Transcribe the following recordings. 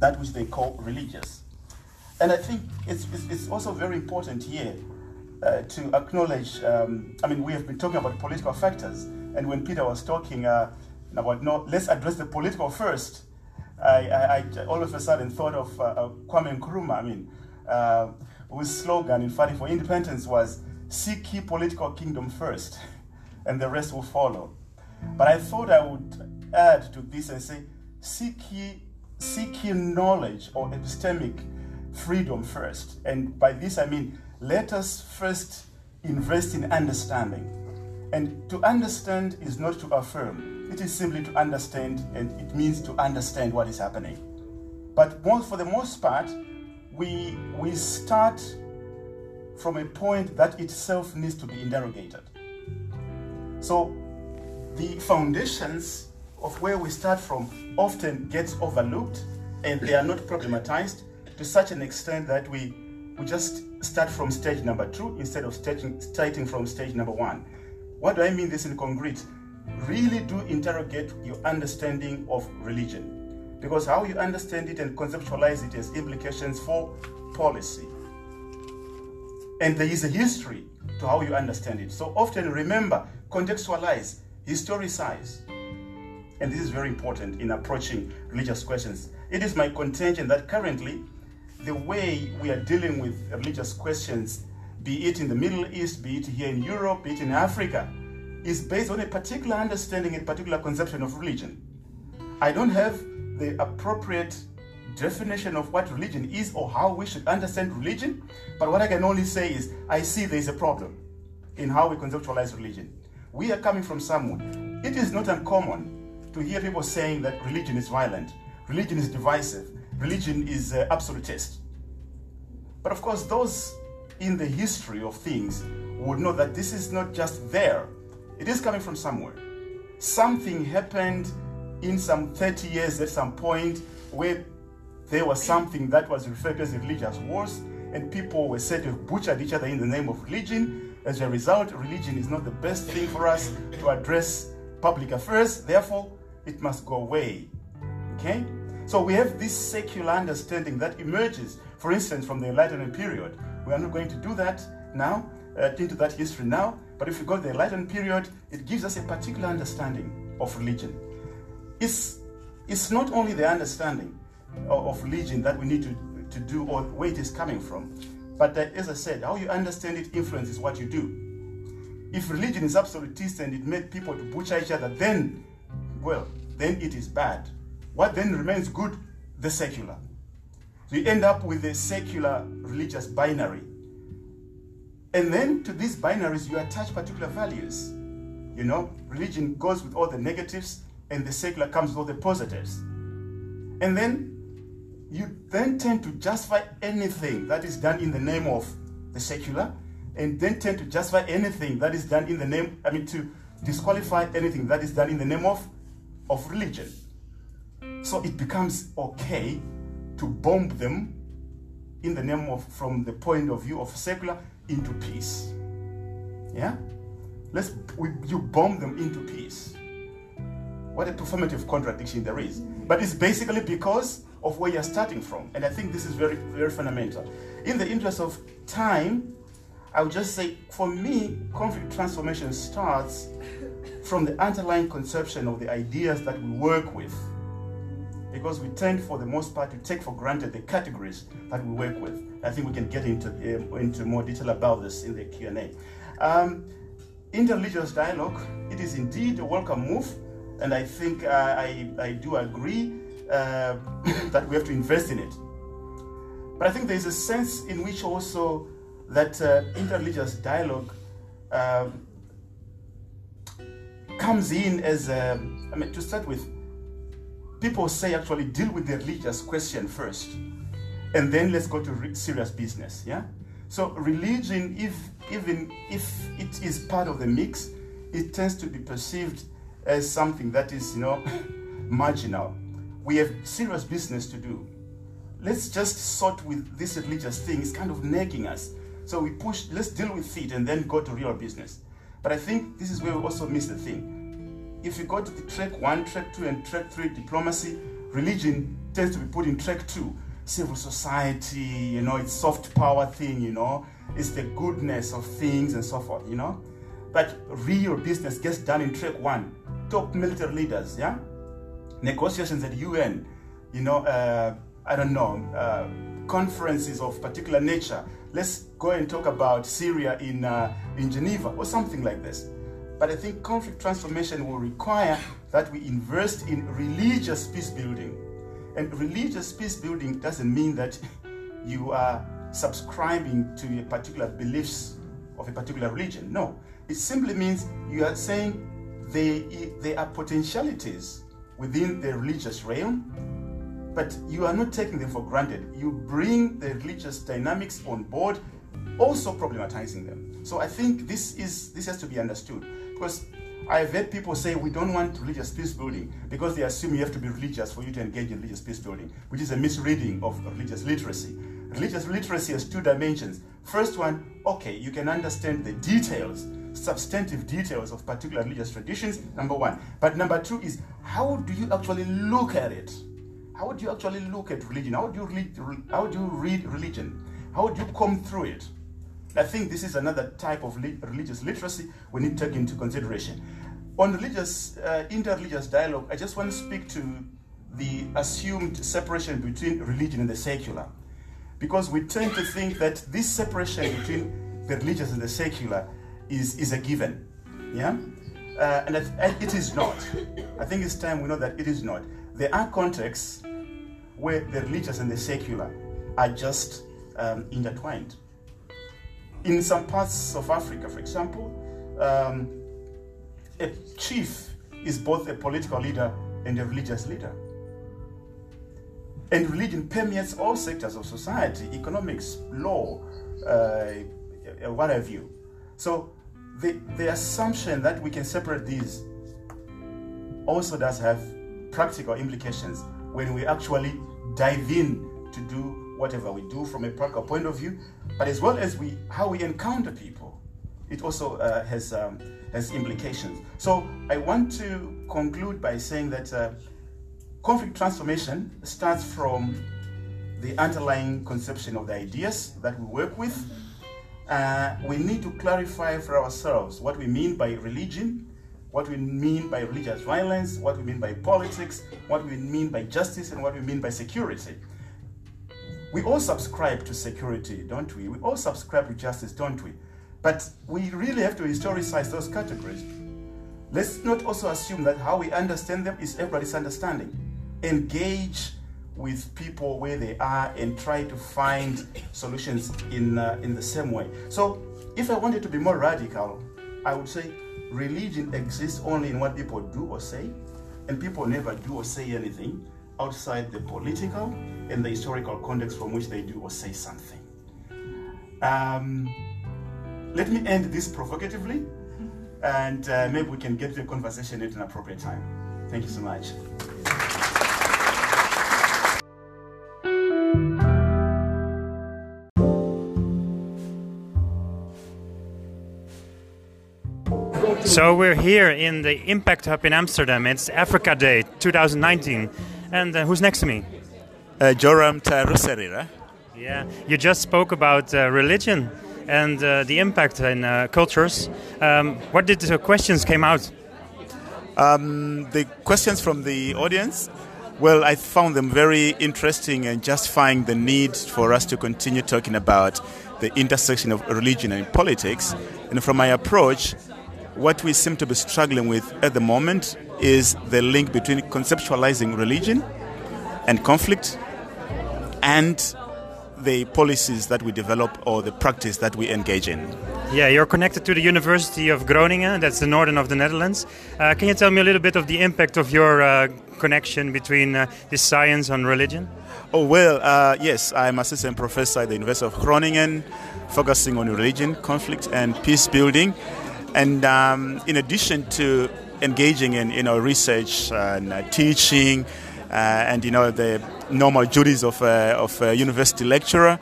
that which they call religious. And I think it's, it's, it's also very important here uh, to acknowledge, um, I mean, we have been talking about political factors, and when Peter was talking uh, about, no, let's address the political first, I, I, I all of a sudden thought of uh, Kwame Nkrumah, I mean, uh, whose slogan in fighting for independence was, seek ye political kingdom first, and the rest will follow. But I thought I would add to this and say, seek ye, seek ye knowledge or epistemic freedom first. And by this I mean, let us first invest in understanding. And to understand is not to affirm, it is simply to understand, and it means to understand what is happening. But most, for the most part, we, we start from a point that itself needs to be interrogated. So the foundations of where we start from often gets overlooked and they are not problematized to such an extent that we, we just start from stage number two instead of starting, starting from stage number one. What do I mean this in concrete? Really do interrogate your understanding of religion because how you understand it and conceptualize it has implications for policy. And there is a history to how you understand it. So often remember, contextualize, historicize. And this is very important in approaching religious questions. It is my contention that currently the way we are dealing with religious questions, be it in the Middle East, be it here in Europe, be it in Africa, is based on a particular understanding and particular conception of religion. I don't have the appropriate definition of what religion is or how we should understand religion, but what I can only say is I see there is a problem in how we conceptualize religion. We are coming from somewhere. It is not uncommon to hear people saying that religion is violent, religion is divisive, religion is uh, absolutist. But of course, those in the history of things would know that this is not just there, it is coming from somewhere. Something happened in some 30 years at some point where there was something that was referred to as religious wars, and people were said to have butchered each other in the name of religion. As a result, religion is not the best thing for us to address public affairs, therefore, it must go away. Okay? So we have this secular understanding that emerges, for instance, from the Enlightenment period. We are not going to do that now, uh, into that history now, but if we go to the Enlightenment period, it gives us a particular understanding of religion. It's, it's not only the understanding of, of religion that we need to, to do or where it is coming from, but uh, as I said, how you understand it influences what you do. If religion is absolutist and it made people to butcher each other, then, well, then it is bad. What then remains good? The secular. So you end up with a secular religious binary. And then to these binaries, you attach particular values. You know, religion goes with all the negatives, and the secular comes with all the positives. And then you then tend to justify anything that is done in the name of the secular, and then tend to justify anything that is done in the name, I mean, to disqualify anything that is done in the name of, of religion. So it becomes okay to bomb them in the name of, from the point of view of secular, into peace. Yeah? Let's, we, you bomb them into peace. What a performative contradiction there is. But it's basically because of where you're starting from. And I think this is very, very fundamental. In the interest of time, I would just say, for me, conflict transformation starts from the underlying conception of the ideas that we work with because we tend for the most part to take for granted the categories that we work with. I think we can get into, uh, into more detail about this in the Q&A. Um, interreligious dialogue, it is indeed a welcome move, and I think uh, I, I do agree uh, that we have to invest in it. But I think there's a sense in which also that uh, interreligious dialogue um, comes in as, a, I mean, to start with, people say actually deal with the religious question first and then let's go to serious business yeah? So religion if even if it is part of the mix it tends to be perceived as something that is you know marginal. We have serious business to do. Let's just sort with this religious thing it's kind of nagging us. So we push let's deal with it and then go to real business but i think this is where we also miss the thing if you go to the track one, track two, and track three diplomacy, religion tends to be put in track two. Civil society, you know, it's soft power thing, you know, it's the goodness of things and so forth, you know. But real business gets done in track one. Top military leaders, yeah? Negotiations at UN, you know, uh, I don't know, uh, conferences of particular nature. Let's go and talk about Syria in, uh, in Geneva or something like this. But I think conflict transformation will require that we invest in religious peace building. And religious peace building doesn't mean that you are subscribing to a particular beliefs of a particular religion. No, it simply means you are saying they, there are potentialities within the religious realm, but you are not taking them for granted. You bring the religious dynamics on board, also problematizing them. So I think this is this has to be understood because I've heard people say we don't want religious peace building because they assume you have to be religious for you to engage in religious peace building, which is a misreading of religious literacy. Religious literacy has two dimensions. First one, okay, you can understand the details, substantive details of particular religious traditions, number one. But number two is how do you actually look at it? How do you actually look at religion? How do you read, how do you read religion? How do you come through it? I think this is another type of religious literacy we need to take into consideration. On religious, uh, interreligious dialogue, I just want to speak to the assumed separation between religion and the secular. Because we tend to think that this separation between the religious and the secular is, is a given. Yeah? Uh, and it is not. I think it's time we know that it is not. There are contexts where the religious and the secular are just um, intertwined. In some parts of Africa, for example, um, a chief is both a political leader and a religious leader. And religion permeates all sectors of society economics, law, uh, what have you. So the, the assumption that we can separate these also does have practical implications when we actually dive in to do whatever we do from a practical point of view, but as well as we how we encounter people. It also uh, has um, has implications. So I want to conclude by saying that uh, conflict transformation starts from the underlying conception of the ideas that we work with. Uh, we need to clarify for ourselves what we mean by religion, what we mean by religious violence, what we mean by politics, what we mean by justice, and what we mean by security. We all subscribe to security, don't we? We all subscribe to justice, don't we? But we really have to historicize those categories. Let's not also assume that how we understand them is everybody's understanding. Engage with people where they are and try to find solutions in, uh, in the same way. So, if I wanted to be more radical, I would say religion exists only in what people do or say, and people never do or say anything outside the political and the historical context from which they do or say something. Um, let me end this provocatively, and uh, maybe we can get a conversation at an appropriate time. Thank you so much. So we're here in the Impact Hub in Amsterdam. It's Africa Day 2019. And uh, who's next to me? Uh, Joram Tarusarira. Yeah, you just spoke about uh, religion and uh, the impact in uh, cultures. Um, what did the questions came out? Um, the questions from the audience. Well, I found them very interesting and justifying the need for us to continue talking about the intersection of religion and politics. And from my approach, what we seem to be struggling with at the moment is the link between conceptualizing religion and conflict and the policies that we develop or the practice that we engage in. Yeah, you're connected to the University of Groningen, that's the northern of the Netherlands. Uh, can you tell me a little bit of the impact of your uh, connection between uh, this science and religion? Oh, well, uh, yes, I'm assistant professor at the University of Groningen, focusing on religion, conflict, and peace building. And um, in addition to engaging in you know, research and uh, teaching, uh, and you know the normal duties of a, of a university lecturer.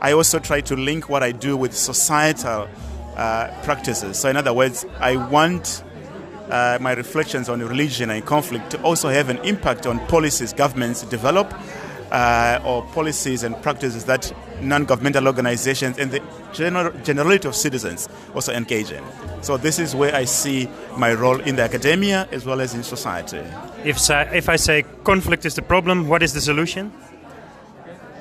I also try to link what I do with societal uh, practices. So, in other words, I want uh, my reflections on religion and conflict to also have an impact on policies governments develop uh, or policies and practices that non-governmental organizations and the general, generality of citizens also engage in. So this is where I see my role in the academia as well as in society. If, if I say conflict is the problem, what is the solution?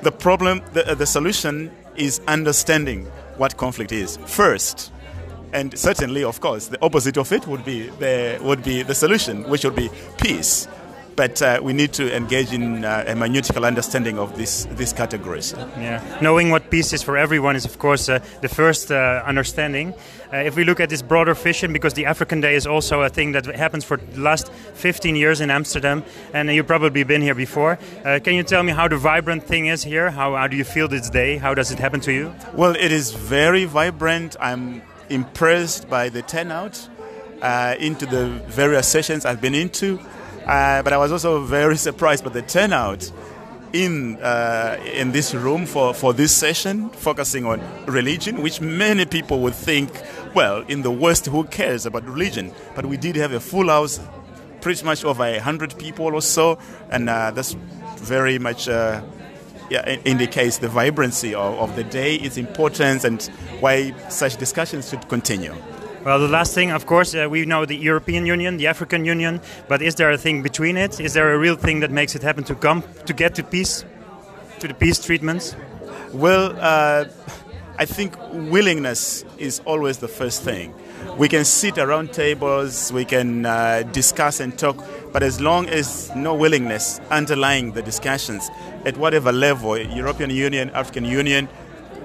The problem, the, uh, the solution is understanding what conflict is first. And certainly, of course, the opposite of it would be the, would be the solution, which would be peace but uh, we need to engage in uh, a minutical understanding of this, these categories. Yeah, knowing what peace is for everyone is, of course, uh, the first uh, understanding. Uh, if we look at this broader vision, because the African Day is also a thing that happens for the last 15 years in Amsterdam, and you've probably been here before. Uh, can you tell me how the vibrant thing is here? How, how do you feel this day? How does it happen to you? Well, it is very vibrant. I'm impressed by the turnout into the various sessions I've been into. Uh, but I was also very surprised by the turnout in uh, in this room for, for this session, focusing on religion, which many people would think, well, in the West, who cares about religion? But we did have a full house, pretty much over a hundred people or so, and uh, that's very much. Uh, yeah, indicates the vibrancy of, of the day, its importance, and why such discussions should continue. Well, the last thing, of course, uh, we know the European Union, the African Union, but is there a thing between it? Is there a real thing that makes it happen to come to get to peace, to the peace treatments? Well, uh, I think willingness is always the first thing. We can sit around tables, we can uh, discuss and talk, but as long as no willingness underlying the discussions at whatever level, European Union, African Union,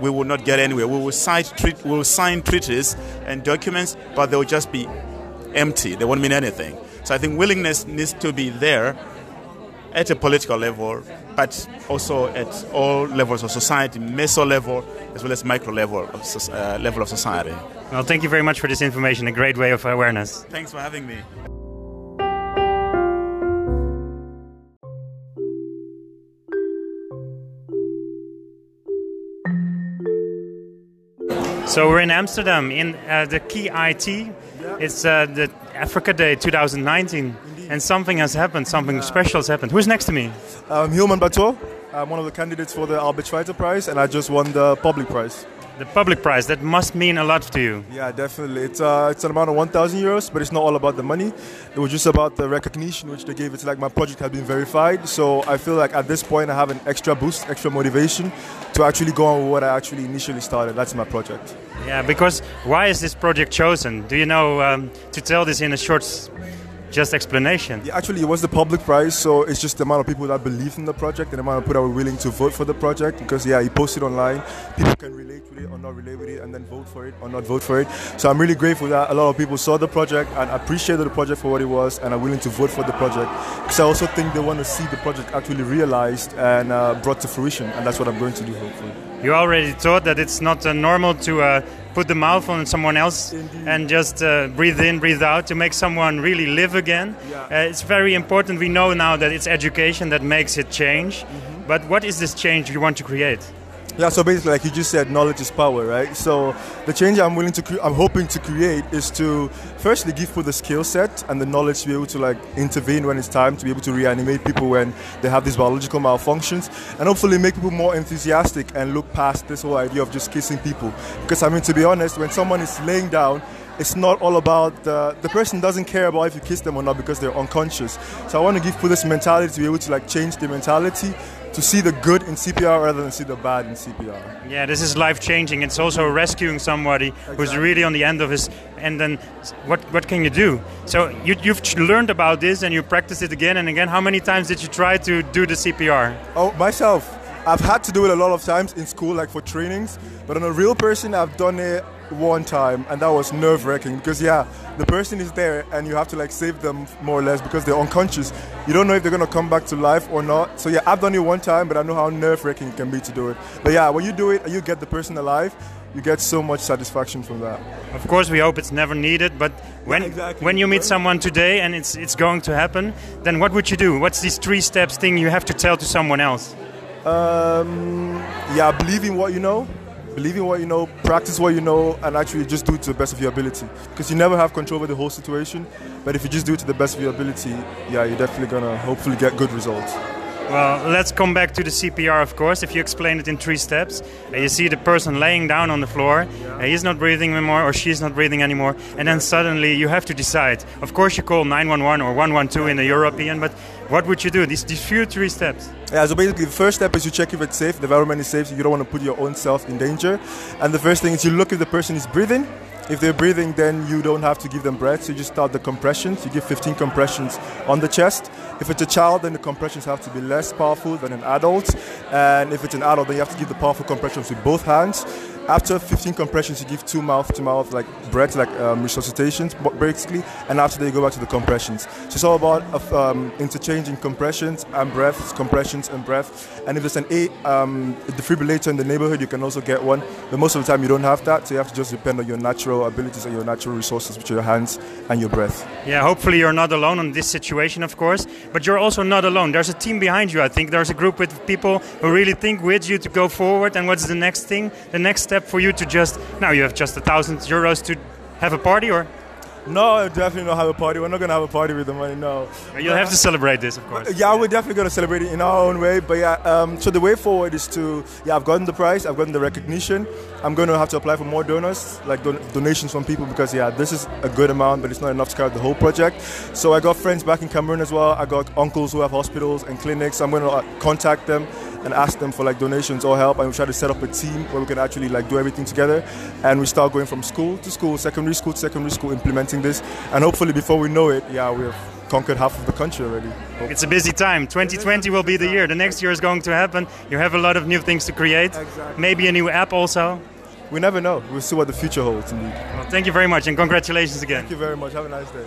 we will not get anywhere. We will sign, treat, we will sign treaties and documents, but they will just be empty. They won't mean anything. So I think willingness needs to be there at a political level, but also at all levels of society, meso level as well as micro level of, uh, level of society. Well, thank you very much for this information. A great way of awareness. Thanks for having me. So we're in Amsterdam in uh, the KIT. Yeah. It's uh, the Africa Day 2019, Indeed. and something has happened. Something yeah. special has happened. Who's next to me? I'm Hilman Bato. I'm one of the candidates for the Albert Schweitzer Prize, and I just won the public prize. The public prize that must mean a lot to you. Yeah, definitely. It's uh, it's an amount of 1,000 euros, but it's not all about the money. It was just about the recognition which they gave. It's like my project had been verified, so I feel like at this point I have an extra boost, extra motivation to actually go on with what I actually initially started. That's my project. Yeah, because why is this project chosen? Do you know um, to tell this in a short just explanation. Yeah, actually, it was the public prize, so it's just the amount of people that believed in the project and the amount of people that were willing to vote for the project. Because yeah, he posted online, people can relate with it or not relate with it, and then vote for it or not vote for it. So I'm really grateful that a lot of people saw the project and appreciated the project for what it was, and are willing to vote for the project. Because I also think they want to see the project actually realized and uh, brought to fruition, and that's what I'm going to do hopefully. You already thought that it's not uh, normal to. Uh, put the mouth on someone else Indeed. and just uh, breathe in, breathe out to make someone really live again. Yeah. Uh, it's very important. We know now that it's education that makes it change. Mm-hmm. But what is this change you want to create? Yeah, so basically, like you just said, knowledge is power, right? So the change I'm willing to, cre- I'm hoping to create is to firstly give people the skill set and the knowledge to be able to like intervene when it's time, to be able to reanimate people when they have these biological malfunctions, and hopefully make people more enthusiastic and look past this whole idea of just kissing people. Because I mean, to be honest, when someone is laying down it's not all about the, the person doesn't care about if you kiss them or not because they're unconscious. So I want to give people this mentality to be able to like change the mentality to see the good in CPR rather than see the bad in CPR. Yeah, this is life changing. It's also rescuing somebody exactly. who's really on the end of his. And then, what what can you do? So you, you've learned about this and you practice it again and again. How many times did you try to do the CPR? Oh, myself. I've had to do it a lot of times in school, like for trainings. But on a real person, I've done it one time, and that was nerve wracking because yeah, the person is there, and you have to like save them more or less because they're unconscious. You don't know if they're gonna come back to life or not. So yeah, I've done it one time, but I know how nerve wracking it can be to do it. But yeah, when you do it and you get the person alive, you get so much satisfaction from that. Of course, we hope it's never needed, but when exactly. when you meet someone today and it's it's going to happen, then what would you do? What's this three steps thing you have to tell to someone else? Um, yeah, believe in what you know believe in what you know, practice what you know, and actually just do it to the best of your ability. Because you never have control over the whole situation, but if you just do it to the best of your ability, yeah, you're definitely gonna hopefully get good results. Well, let's come back to the CPR, of course. If you explain it in three steps, uh, you see the person laying down on the floor, uh, he's not breathing anymore, or she's not breathing anymore, and then suddenly you have to decide. Of course, you call 911 or 112 in the European, but what would you do? These, these few three steps. Yeah, so basically, the first step is you check if it's safe, the environment is safe, so you don't want to put your own self in danger. And the first thing is you look if the person is breathing. If they're breathing, then you don't have to give them breath. So you just start the compressions. You give 15 compressions on the chest. If it's a child, then the compressions have to be less powerful than an adult. And if it's an adult, then you have to give the powerful compressions with both hands. After 15 compressions, you give two mouth to mouth, like breath, like um, resuscitations, basically. And after that, you go back to the compressions. So it's all about um, interchanging compressions and breaths, compressions and breath. And if there's an A um, defibrillator in the neighborhood, you can also get one. But most of the time, you don't have that. So you have to just depend on your natural abilities and your natural resources, which are your hands and your breath. Yeah, hopefully you're not alone in this situation, of course. But you're also not alone. There's a team behind you, I think. There's a group with people who really think with you to go forward. And what's the next thing? The next step for you to just now you have just a thousand euros to have a party or no, definitely not have a party. We're not gonna have a party with the money. No. You'll have to celebrate this, of course. Yeah, we're definitely gonna celebrate it in our own way. But yeah, um, so the way forward is to yeah, I've gotten the prize, I've gotten the recognition. I'm gonna have to apply for more donors, like don- donations from people, because yeah, this is a good amount, but it's not enough to carry the whole project. So I got friends back in Cameroon as well. I got uncles who have hospitals and clinics. I'm gonna uh, contact them and ask them for like donations or help and we try to set up a team where we can actually like do everything together. And we start going from school to school secondary school to secondary school implementing this. And hopefully before we know it yeah we have conquered half of the country already. It's a busy time. 2020 will be the year. The next year is going to happen. You have a lot of new things to create. Exactly. maybe a new app also. We never know. We'll see what the future holds indeed. Well, thank you very much and congratulations again. Thank you very much. Have a nice day